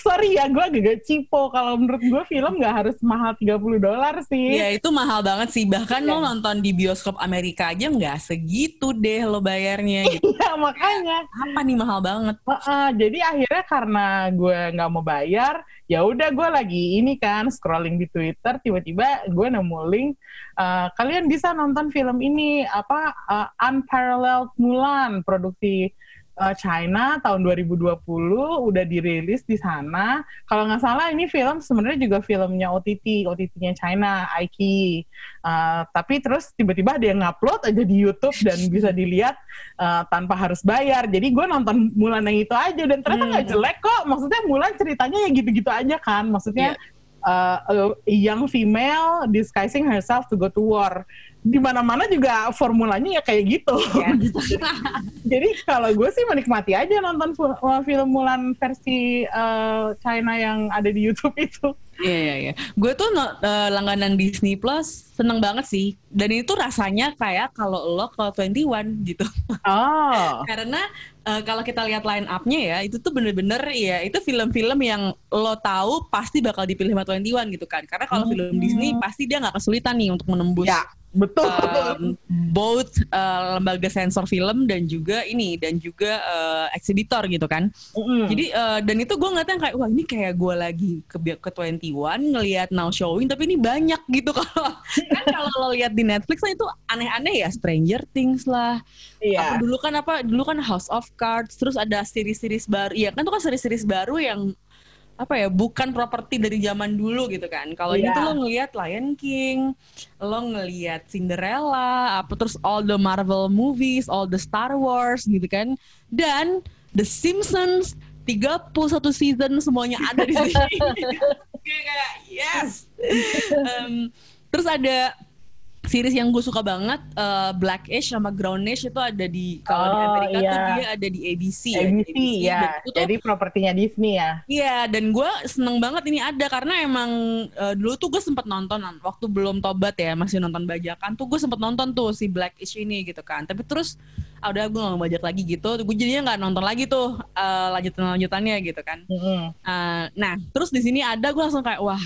Sorry ya, gue agak cipo. Kalau menurut gue film nggak harus mahal 30 dolar sih. Ya itu mahal banget sih. Bahkan Iya. lo nonton di bioskop Amerika aja nggak segitu deh lo bayarnya [laughs] gitu. Iya makanya. Apa nih mahal banget? Heeh, jadi akhirnya karena gue nggak mau bayar, ya udah gue lagi ini kan scrolling di Twitter, tiba-tiba gue nemu link, eh, kalian bisa nonton film ini apa eh, Unparalleled Mulan produksi eh, China tahun 2020 udah dirilis di sana. Kalau nggak salah ini film sebenarnya juga filmnya OTT, OTT-nya China, Aiki. Eh, tapi terus tiba-tiba ada yang ngupload aja di YouTube dan bisa dilihat eh, tanpa harus bayar. Jadi gue nonton Mulan yang itu aja dan ternyata nggak Hmm. jelek kok. Maksudnya Mulan ceritanya ya gitu-gitu aja kan. Maksudnya uh, a young female disguising herself to go to war. Di mana-mana juga formulanya ya kayak gitu. [laughs] Gitu. Jadi kalau gue sih menikmati aja nonton uh, film Mulan versi uh, China yang ada di YouTube itu. Iya iya iya. Gue tuh eh, langganan Disney Plus seneng banget sih. Dan itu rasanya kayak kalau lo ke 21 gitu. Oh. [laughs] Karena eh, kalau kita lihat line up-nya ya, itu tuh bener-bener ya itu film-film yang lo tahu pasti bakal dipilih sama 21 gitu kan. Karena kalau film Disney pasti dia nggak kesulitan nih untuk menembus Ya, betul. um, both uh, lembaga sensor film dan juga ini dan juga uh, eksibitor gitu kan. Mm-mm. Jadi uh, dan itu gue ngeliatnya kayak wah ini kayak gue lagi ke ke 21 ngelihat now showing tapi ini banyak gitu kalau [laughs] kan kalau lo lihat di Netflix kan itu aneh-aneh ya Stranger Things lah. Iya. Apa dulu kan apa dulu kan House of Cards terus ada series-series baru. Iya kan itu kan series-series baru yang apa ya bukan properti dari zaman dulu gitu kan. Kalau ini Iya. tuh lo ngelihat Lion King, lo ngelihat Cinderella, apa terus all the Marvel movies, all the Star Wars gitu kan. Dan The Simpsons 31 season semuanya ada di sini. [laughs] kayak yes. Em, terus ada series yang gue suka banget eh, Blackish sama Grownish itu ada di kalau di Oh, Amerika tuh iya. dia ada di ABC ya. ABC ya. Dan itu tuh Jadi propertinya Disney ya. Iya, dan gue seneng banget ini ada karena emang eh, dulu tuh gue sempet nonton waktu belum tobat ya masih nonton bajakan tuh gue sempet nonton tuh si Blackish ini gitu kan. Tapi terus ah, udah gue gak bajak lagi gitu, gue jadinya nggak nonton lagi tuh eh, lanjutan lanjutannya gitu kan. Mm-mm. Eh, nah, terus di sini ada gue langsung kayak wah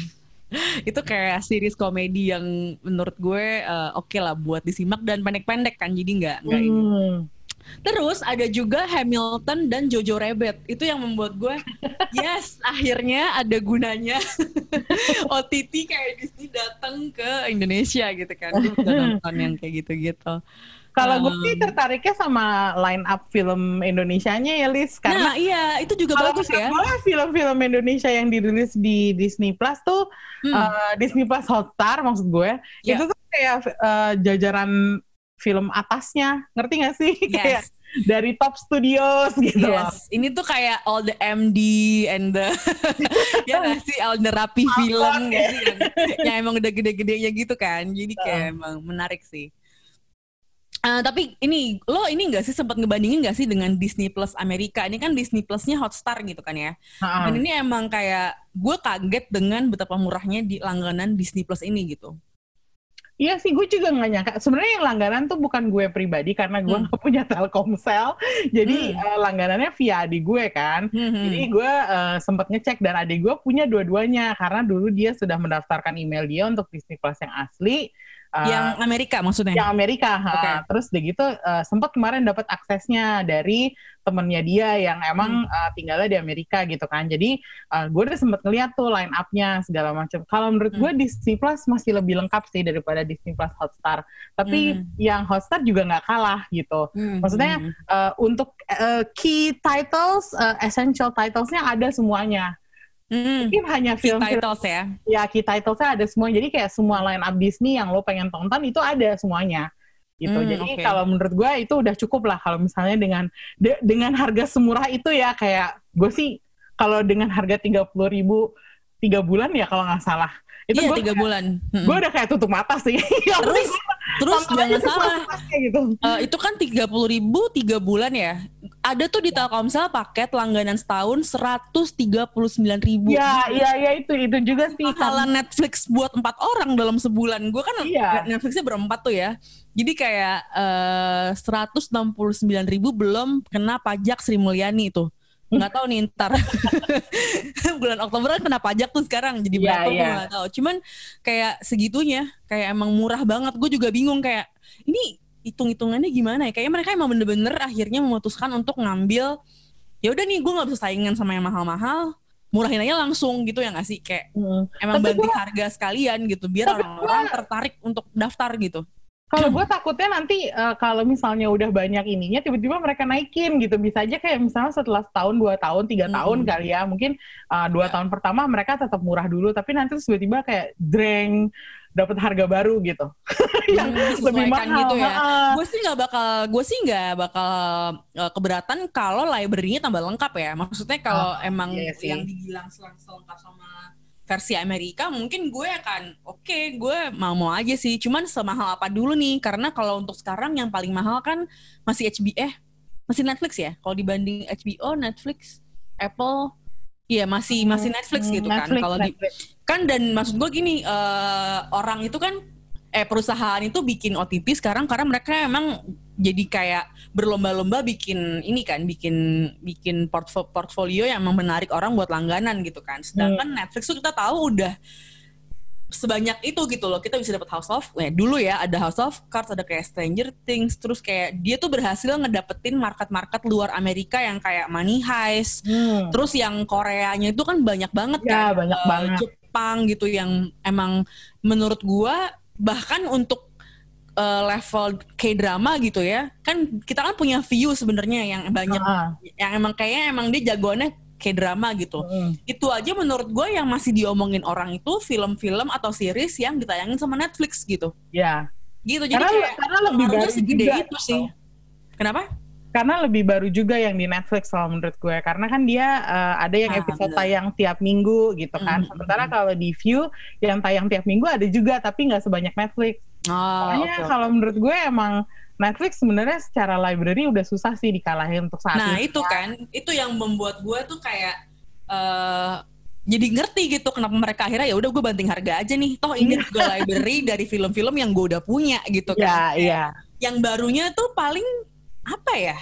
[laughs] itu kayak series komedi yang menurut gue eh, oke lah buat disimak dan pendek-pendek kan jadi nggak nggak ini Hmm. Terus ada juga Hamilton dan Jojo Rabbit. Itu yang membuat gue, [laughs] yes, akhirnya ada gunanya [laughs] OTT kayak Disney datang ke Indonesia gitu kan. Gue nonton yang kayak gitu-gitu. Kalau gue sih tertariknya sama line up film Indonesianya ya, Lis. Nah Karena iya, itu juga kalau bagus ya. gue film-film Indonesia yang dirilis di Disney Plus tuh Hmm. eh, Disney Plus Hotstar maksud gue Ya. itu tuh kayak eh, jajaran film atasnya, ngerti gak sih? [laughs] Yes. Kayak dari top studios gitu loh. Yes, ini tuh kayak all the MD and the [laughs] ya gak sih all the rapi film sih yang, yang emang udah gede-gedenya gitu kan. Jadi kayak emang menarik sih. Eh, tapi ini lo ini gak sih sempat ngebandingin gak sih dengan Disney Plus Amerika? Ini kan Disney Plusnya Hotstar gitu kan ya. Ha-ha. Dan ini emang kayak gue kaget dengan betapa murahnya di langganan Disney Plus ini gitu. Iya sih, gue juga nggak nyangka. Sebenarnya yang langganan tuh bukan gue pribadi karena gue Hmm. nggak punya Telkomsel. Jadi Hmm. eh, langganannya via adik gue kan. Hmm. Jadi gue eh, sempat ngecek dan adik gue punya dua-duanya karena dulu dia sudah mendaftarkan email dia untuk Disney Plus yang asli. Eh, yang Amerika maksudnya? yang Amerika. ha. Oke. Terus udah gitu eh, sempat kemarin dapat aksesnya dari temennya dia yang emang Hmm. eh, tinggalnya di Amerika gitu kan. Jadi eh, gue udah sempat ngeliat tuh line up-nya segala macam. Kalau menurut Hmm. gue Disney Plus masih lebih lengkap sih daripada Disney Plus Hotstar. Tapi Hmm. yang Hotstar juga nggak kalah gitu. Hmm, Maksudnya hmm. eh, untuk eh, key titles, eh, essential titles-nya ada semuanya. Hmm. Mungkin hanya Key film-film titles ya. ya key titles-nya ada semua jadi kayak semua line up Disney yang lo pengen tonton itu ada semuanya gitu Hmm, jadi oke. kalau menurut gue itu udah cukup lah kalau misalnya dengan de- dengan harga semurah itu ya kayak gue sih kalau dengan harga tiga puluh ribu tiga bulan ya kalau nggak salah itu iya tiga bulan. Hmm. gue udah kayak tutup mata sih [laughs] Terus terus jangan salah. gitu Eh, itu kan tiga puluh ribu tiga bulan ya. Ada tuh di Telkomsel paket langganan setahun seratus tiga puluh sembilan ribu. ya iya iya itu itu juga sih Mahalan Netflix buat empat orang dalam sebulan. Gue kan Iya. Netflixnya berempat tuh ya. Jadi kayak eh, seratus enam puluh sembilan ribu belum kena pajak Sri Mulyani itu. Nggak tahu nih ntar [laughs] bulan Oktober kan kena pajak tuh sekarang jadi Iya, berapa gue iya. nggak tahu. Cuman kayak segitunya kayak emang murah banget. Gue juga bingung kayak ini hitung-hitungannya gimana ya? Kayaknya mereka emang bener-bener akhirnya memutuskan untuk ngambil ya udah nih gue nggak bisa saingan sama yang mahal-mahal murahin aja langsung gitu ya nggak sih kayak Hmm. emang Tapi banting gua- harga sekalian gitu biar orang-orang tertarik untuk daftar gitu Kalau gue takutnya nanti eh, kalau misalnya udah banyak ininya tiba-tiba mereka naikin gitu bisa aja kayak misalnya setelah setahun dua tahun tiga Mm-mm. tahun kali ya mungkin eh, dua tahun pertama mereka tetap murah dulu tapi nanti tiba-tiba kayak dreng dapat harga baru gitu [laughs] yang Hmm, lebih mahal. gitu ya. Gue sih nggak bakal gue sih nggak bakal eh, keberatan kalau library-nya tambah lengkap ya. Maksudnya kalau emang iya sih. yang dibilang seleng- selengkap sama versi Amerika mungkin gue akan oke gue mau mau aja sih. Cuman semahal apa dulu nih? Karena kalau untuk sekarang yang paling mahal kan masih HBO eh masih Netflix ya? Kalau dibanding HBO Netflix Apple Iya masih masih Netflix gitu kan. Kalau di kan dan maksud gue gini eh, orang itu kan eh perusahaan itu bikin OTT sekarang karena mereka emang jadi kayak berlomba-lomba bikin ini kan bikin bikin portfo- portfolio yang emang menarik orang buat langganan gitu kan sedangkan Netflix tuh kita tahu udah sebanyak itu gitu loh kita bisa dapat House of eh, dulu ya ada House of Cards ada kayak Stranger Things terus kayak dia tuh berhasil ngedapetin market-market luar Amerika yang kayak Money Heist Hmm. Terus yang Koreanya itu kan banyak banget Ya, kan. banyak Eh, banget. Jepang gitu yang emang menurut gua bahkan untuk eh, level K-drama gitu ya. Kan kita kan punya view sebenarnya yang banyak Ah. yang emang kayaknya emang dia jagoannya K-drama gitu. Hmm. Itu aja menurut gua yang masih diomongin orang itu film-film atau series yang ditayangin sama Netflix gitu. ya Gitu. Jadi Karena- kayak karena lebih baru segede juga itu gitu. sih. Kenapa? Karena lebih baru juga yang di Netflix kalau menurut gue karena kan dia eh, ada yang Ah, episode bener. tayang tiap minggu gitu kan Mm, sementara kalau di View yang tayang tiap minggu ada juga tapi nggak sebanyak Netflix Oh, Makanya oke, kalau menurut gue emang Netflix sebenarnya secara library udah susah sih dikalahin untuk saat Nah ini. itu kan, itu yang membuat gue tuh kayak eh jadi ngerti gitu kenapa mereka akhirnya ya udah gue banting harga aja nih. Toh ini juga [laughs] library dari film-film yang gue udah punya gitu Iya, kan. iya. Yang barunya tuh paling apa ya?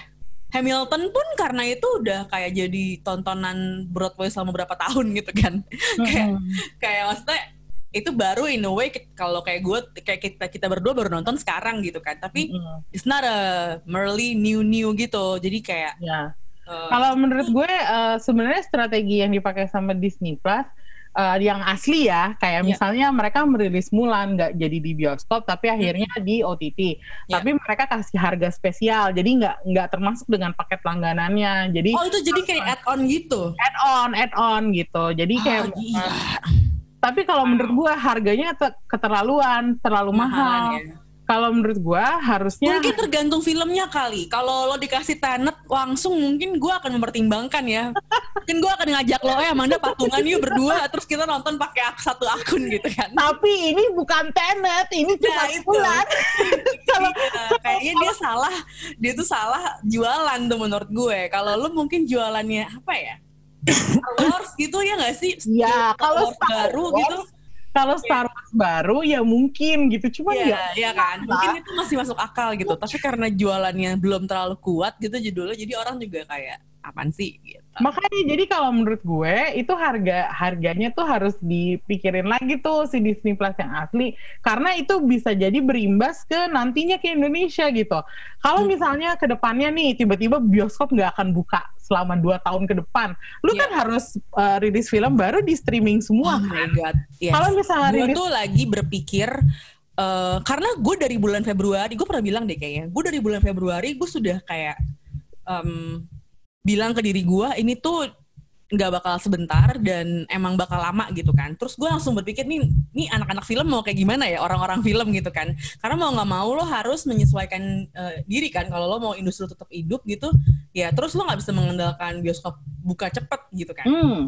Hamilton pun karena itu udah kayak jadi tontonan Broadway selama berapa tahun gitu kan. [laughs] kayak kayak maksudnya itu baru in a way kalau kayak gue kayak kita kita berdua baru nonton sekarang gitu kan. Tapi it's not a merely new new gitu. Jadi kayak Ya. eh, Kalau menurut gue eh, sebenarnya strategi yang dipakai sama Disney Plus eh, yang asli ya, kayak Iya. misalnya mereka merilis Mulan nggak jadi di bioskop, tapi akhirnya di OTT. Iya. Tapi mereka kasih harga spesial, jadi nggak nggak termasuk dengan paket langganannya. Jadi Oh itu jadi kayak add-on gitu. add-on, add-on gitu. Jadi Ah, kayak gila. tapi kalau menurut gue harganya te- keterlaluan, terlalu Mahalan mahal. ya. Kalau menurut gue harusnya Mungkin tergantung filmnya kali. Kalau lo dikasih Tenet langsung mungkin gue akan mempertimbangkan ya. Mungkin gue akan ngajak lo ya Amanda patungan yuk berdua terus kita nonton pakai ak- satu akun gitu kan. tapi ini bukan Tenet, ini cuma Nah, itu. bulan. [laughs] Kalau Iya, kayaknya dia salah, dia tuh salah jualan tuh menurut gue. Kalau lo mungkin jualannya apa ya? [coughs] Star Wars gitu ya nggak sih? ya Star kalau Wars Star baru Wars, gitu. Kalau Star Wars baru ya mungkin gitu, cuman Iya, ya iya kan. Mungkin itu masih masuk akal gitu. Tapi karena jualannya belum terlalu kuat gitu judulnya, jadi orang juga kayak apaan sih gitu. Makanya jadi kalau menurut gue itu harga harganya tuh harus dipikirin lagi tuh si Disney Plus yang asli karena itu bisa jadi berimbas ke nantinya ke Indonesia gitu. Kalau misalnya ke depannya nih tiba-tiba bioskop nggak akan buka selama dua tahun ke depan, lu Iya. kan harus uh, rilis film baru di streaming semua. Oh my kan? god. Yes. Kalau misalnya gue rilis tuh lagi berpikir eh, karena gue dari bulan Februari, gue pernah bilang deh kayaknya, gue dari bulan Februari gue sudah kayak em, bilang ke diri gue ini tuh nggak bakal sebentar dan emang bakal lama gitu kan. Terus gue langsung berpikir nih, nih anak-anak film mau kayak gimana ya orang-orang film gitu kan. Karena mau nggak mau lo harus menyesuaikan eh, diri kan. Kalau lo mau industri tetap hidup gitu, ya terus lo nggak bisa mengandalkan bioskop buka cepet gitu kan. Hmm.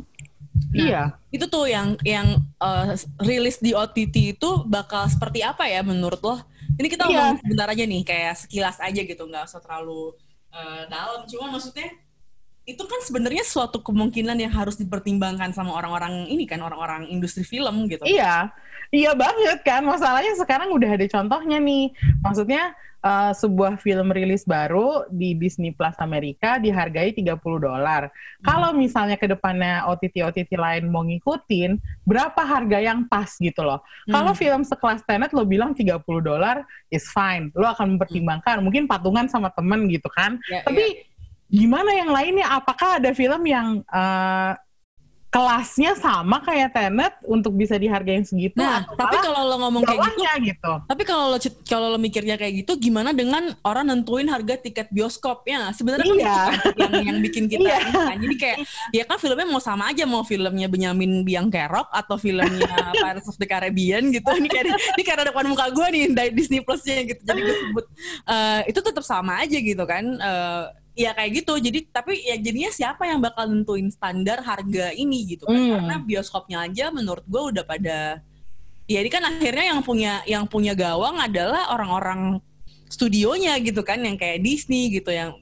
Nah, iya. Itu tuh yang yang eh, rilis di OTT itu bakal seperti apa ya menurut lo? Ini kita Iya. ngomong sebentar aja nih, kayak sekilas aja gitu, nggak usah terlalu eh, dalam. Cuma maksudnya itu kan sebenarnya suatu kemungkinan yang harus dipertimbangkan sama orang-orang ini kan, orang-orang industri film gitu. Iya, iya banget kan. Masalahnya sekarang udah ada contohnya nih. Maksudnya eh, sebuah film rilis baru di Disney Plus Amerika dihargai 30 dolar. Kalau misalnya ke depannya OTT-OTT lain mau ngikutin, berapa harga yang pas gitu loh. Kalau film sekelas Tenet lo bilang 30 dolar is fine. Lo akan mempertimbangkan, mungkin patungan sama temen gitu kan. Ya, Tapi gimana yang lainnya? Apakah ada film yang eh, kelasnya sama kayak Tenet untuk bisa dihargain segitu? Nah, atau tapi kalau lo ngomong kayak gitu, gitu. Tapi kalau lo kalau lo mikirnya kayak gitu, gimana dengan orang nentuin harga tiket bioskopnya? Sebenarnya Iya. kan yang yang bikin kita Iya. ini kan. Jadi kayak ya kan filmnya mau sama aja mau filmnya Benyamin Biang Kerok atau filmnya [laughs] Pirates of the Caribbean gitu. Ini kayak ini karena depan muka gue nih Disney Plus-nya gitu. Jadi gue sebut eh, itu tetap sama aja gitu kan. Eh, ya kayak gitu. Jadi tapi ya jadinya siapa yang bakal nentuin standar harga ini gitu kan? Hmm. Karena bioskopnya aja menurut gue udah pada ya ini kan akhirnya yang punya yang punya gawang adalah orang-orang studionya gitu kan yang kayak Disney gitu yang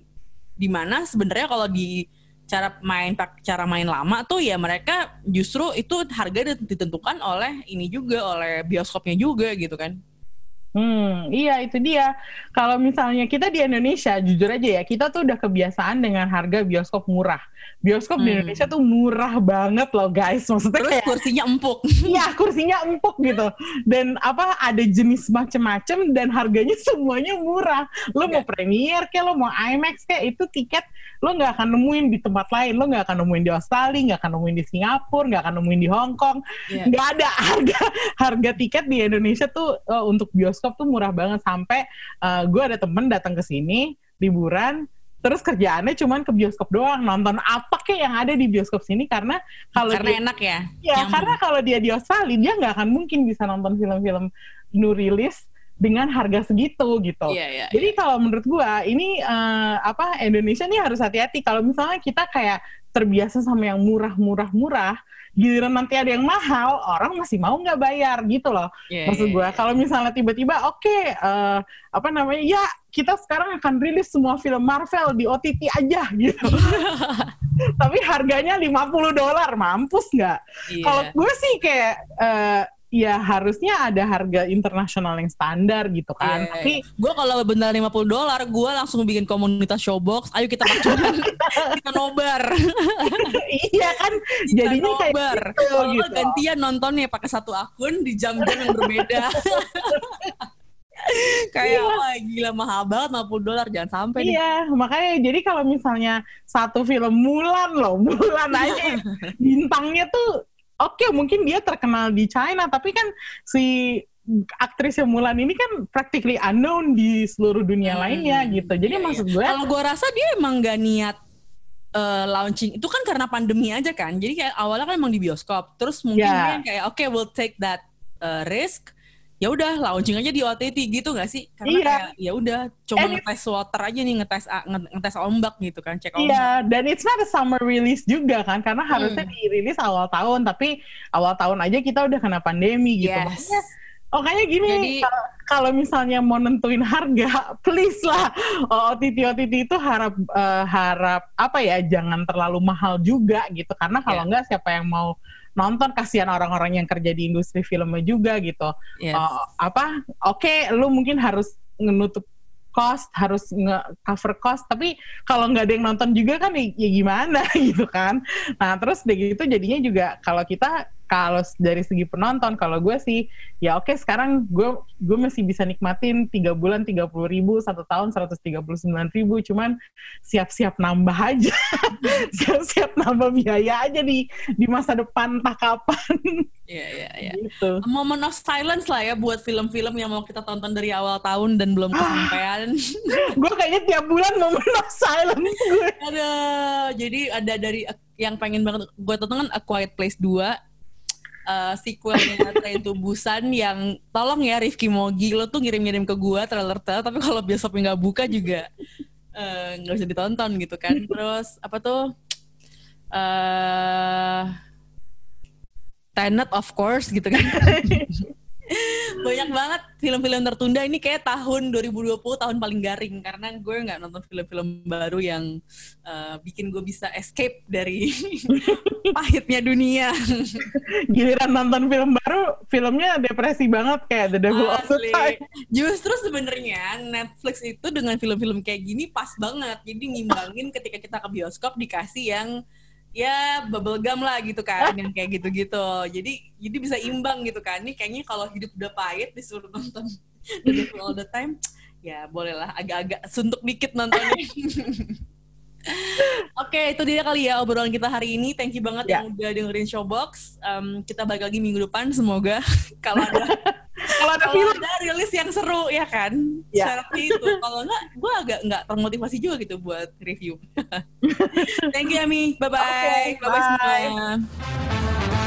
di mana sebenarnya kalau di cara main cara main lama tuh ya mereka justru itu harga ditentukan oleh ini juga oleh bioskopnya juga gitu kan Hmm, iya itu dia. Kalau misalnya kita di Indonesia, jujur aja ya, kita tuh udah kebiasaan dengan harga bioskop murah. Bioskop di Hmm. Indonesia tuh murah banget loh guys. Maksudnya terus kayak kursinya empuk Iya kursinya empuk gitu dan apa ada jenis macem-macem dan harganya [laughs] semuanya murah. Lo Iya. mau premier kayak lo mau IMAX kayak itu tiket lo nggak akan nemuin di tempat lain. Lo nggak akan nemuin di Australia, nggak akan nemuin di Singapura, nggak akan nemuin di Hong Kong. Iya. Nggak ada [laughs] harga harga tiket di Indonesia tuh eh, untuk bioskop tuh murah banget sampai gue ada temen datang ke sini liburan terus kerjaannya cuman ke bioskop doang nonton apa kayak yang ada di bioskop sini karena kalau karena dia- enak ya Ya, Nyambung. karena kalau dia di Australia, dia nggak akan mungkin bisa nonton film-film new release dengan harga segitu gitu. Iya, iya, Jadi kalau menurut gua ini eh, apa Indonesia nih harus hati-hati kalau misalnya kita kayak terbiasa sama yang murah-murah-murah, giliran nanti ada yang mahal, orang masih mau nggak bayar gitu loh. Iya, Maksud iya, gua iya. kalau misalnya tiba-tiba oke eh, apa namanya? Ya, kita sekarang akan rilis semua film Marvel di OTT aja [laughs] gitu. [laughs] Tapi harganya 50 dolar, mampus nggak? Iya. Kalau gue sih kayak eh, ya harusnya ada harga internasional yang standar gitu kan. Iya, Tapi gue kalau benar 50 dolar, gue langsung bikin komunitas showbox. Ayo kita patungan, [laughs] kita nobar, [laughs] iya kan kita jadinya kayak nobar. gitu, Kalau nggak gitu. gantian nontonnya pakai satu akun di jam-jam yang berbeda. [laughs] Kayak wah gila mahal banget 50 dolar jangan sampai nih. Iya, makanya jadi kalau misalnya satu film Mulan loh, Mulan aja bintangnya tuh oke mungkin dia terkenal di China, tapi kan si aktris yang Mulan ini kan practically unknown di seluruh dunia Hmm, lainnya gitu. Jadi iya, maksud gue Kalau gue rasa dia emang gak niat eh, launching itu kan karena pandemi aja kan. Jadi kayak awalnya kan emang di bioskop. Terus mungkin dia yang kayak oke we'll take that eh, risk. Ya udah launching aja di OTT gitu gak sih? Karena Iya. kayak ya udah cuma And ngetes water aja nih, ngetes ngetes ombak gitu kan, cek ombak. Iya, dan it's not a summer release juga kan, karena harusnya Hmm. dirilis awal tahun, tapi awal tahun aja kita udah kena pandemi gitu. Yes. Makanya, oh kayaknya gini, Jadi- kalau- misalnya mau nentuin harga, [laughs] please lah, OTT OTT itu harap eh, harap apa ya, jangan terlalu mahal juga gitu, karena kalau Iya. enggak siapa yang mau nonton kasihan orang-orang yang kerja di industri filmnya juga gitu. Yes. Uh, apa oke lu mungkin harus menutup cost harus nge cover cost tapi kalau nggak ada yang nonton juga kan ya, ya gimana [laughs] gitu kan nah terus udah gitu jadinya juga kalau kita kalau dari segi penonton kalau gue sih ya oke sekarang gue gue masih bisa nikmatin tiga bulan tiga puluh ribu satu tahun seratus tiga puluh sembilan ribu cuman siap-siap nambah aja. [laughs] Siap-siap nambah biaya aja di di masa depan entah kapan. Iya, iya, iya. gitu. Moment of silence lah ya buat film-film yang mau kita tonton dari awal tahun dan belum kesampaian. [laughs] gue kayaknya tiap bulan mau menang silence gue. Ada jadi ada dari yang pengen banget gue tonton kan A Quiet Place 2 uh, sequelnya Train to Busan yang tolong ya Rifki Mogi lo tuh ngirim-ngirim ke gue trailer trailer tapi kalau besoknya nggak buka juga eh, nggak bisa ditonton gitu kan. Terus apa tuh? Eh Tenet of course gitu kan [laughs] banyak banget film-film tertunda ini kayak tahun 2020 tahun paling garing karena gue nggak nonton film-film baru yang uh, bikin gue bisa escape dari [laughs] pahitnya dunia giliran nonton film baru filmnya depresi banget kayak The Devil All the. Time Justru sebenarnya Netflix itu dengan film-film kayak gini pas banget. Jadi ngimbangin ketika kita ke bioskop dikasih yang ya bubble gum lah gitu kan, yang kayak gitu-gitu. Jadi jadi bisa imbang gitu kan. Ini kayaknya kalau hidup udah pahit disuruh nonton The Devil All the Time, ya bolehlah agak-agak suntuk dikit nontonnya. [laughs] Oke, itu dia kali ya obrolan kita hari ini. Thank you banget Ya. yang udah dengerin Showbox. Em, kita balik lagi minggu depan. Semoga [laughs] [laughs] kalau ada kalau ada film ada rilis yang seru ya kan Ya. syaratnya itu kalau enggak gue agak nggak termotivasi juga gitu buat review [laughs] thank you Ami bye bye Oke, bye bye bye. semua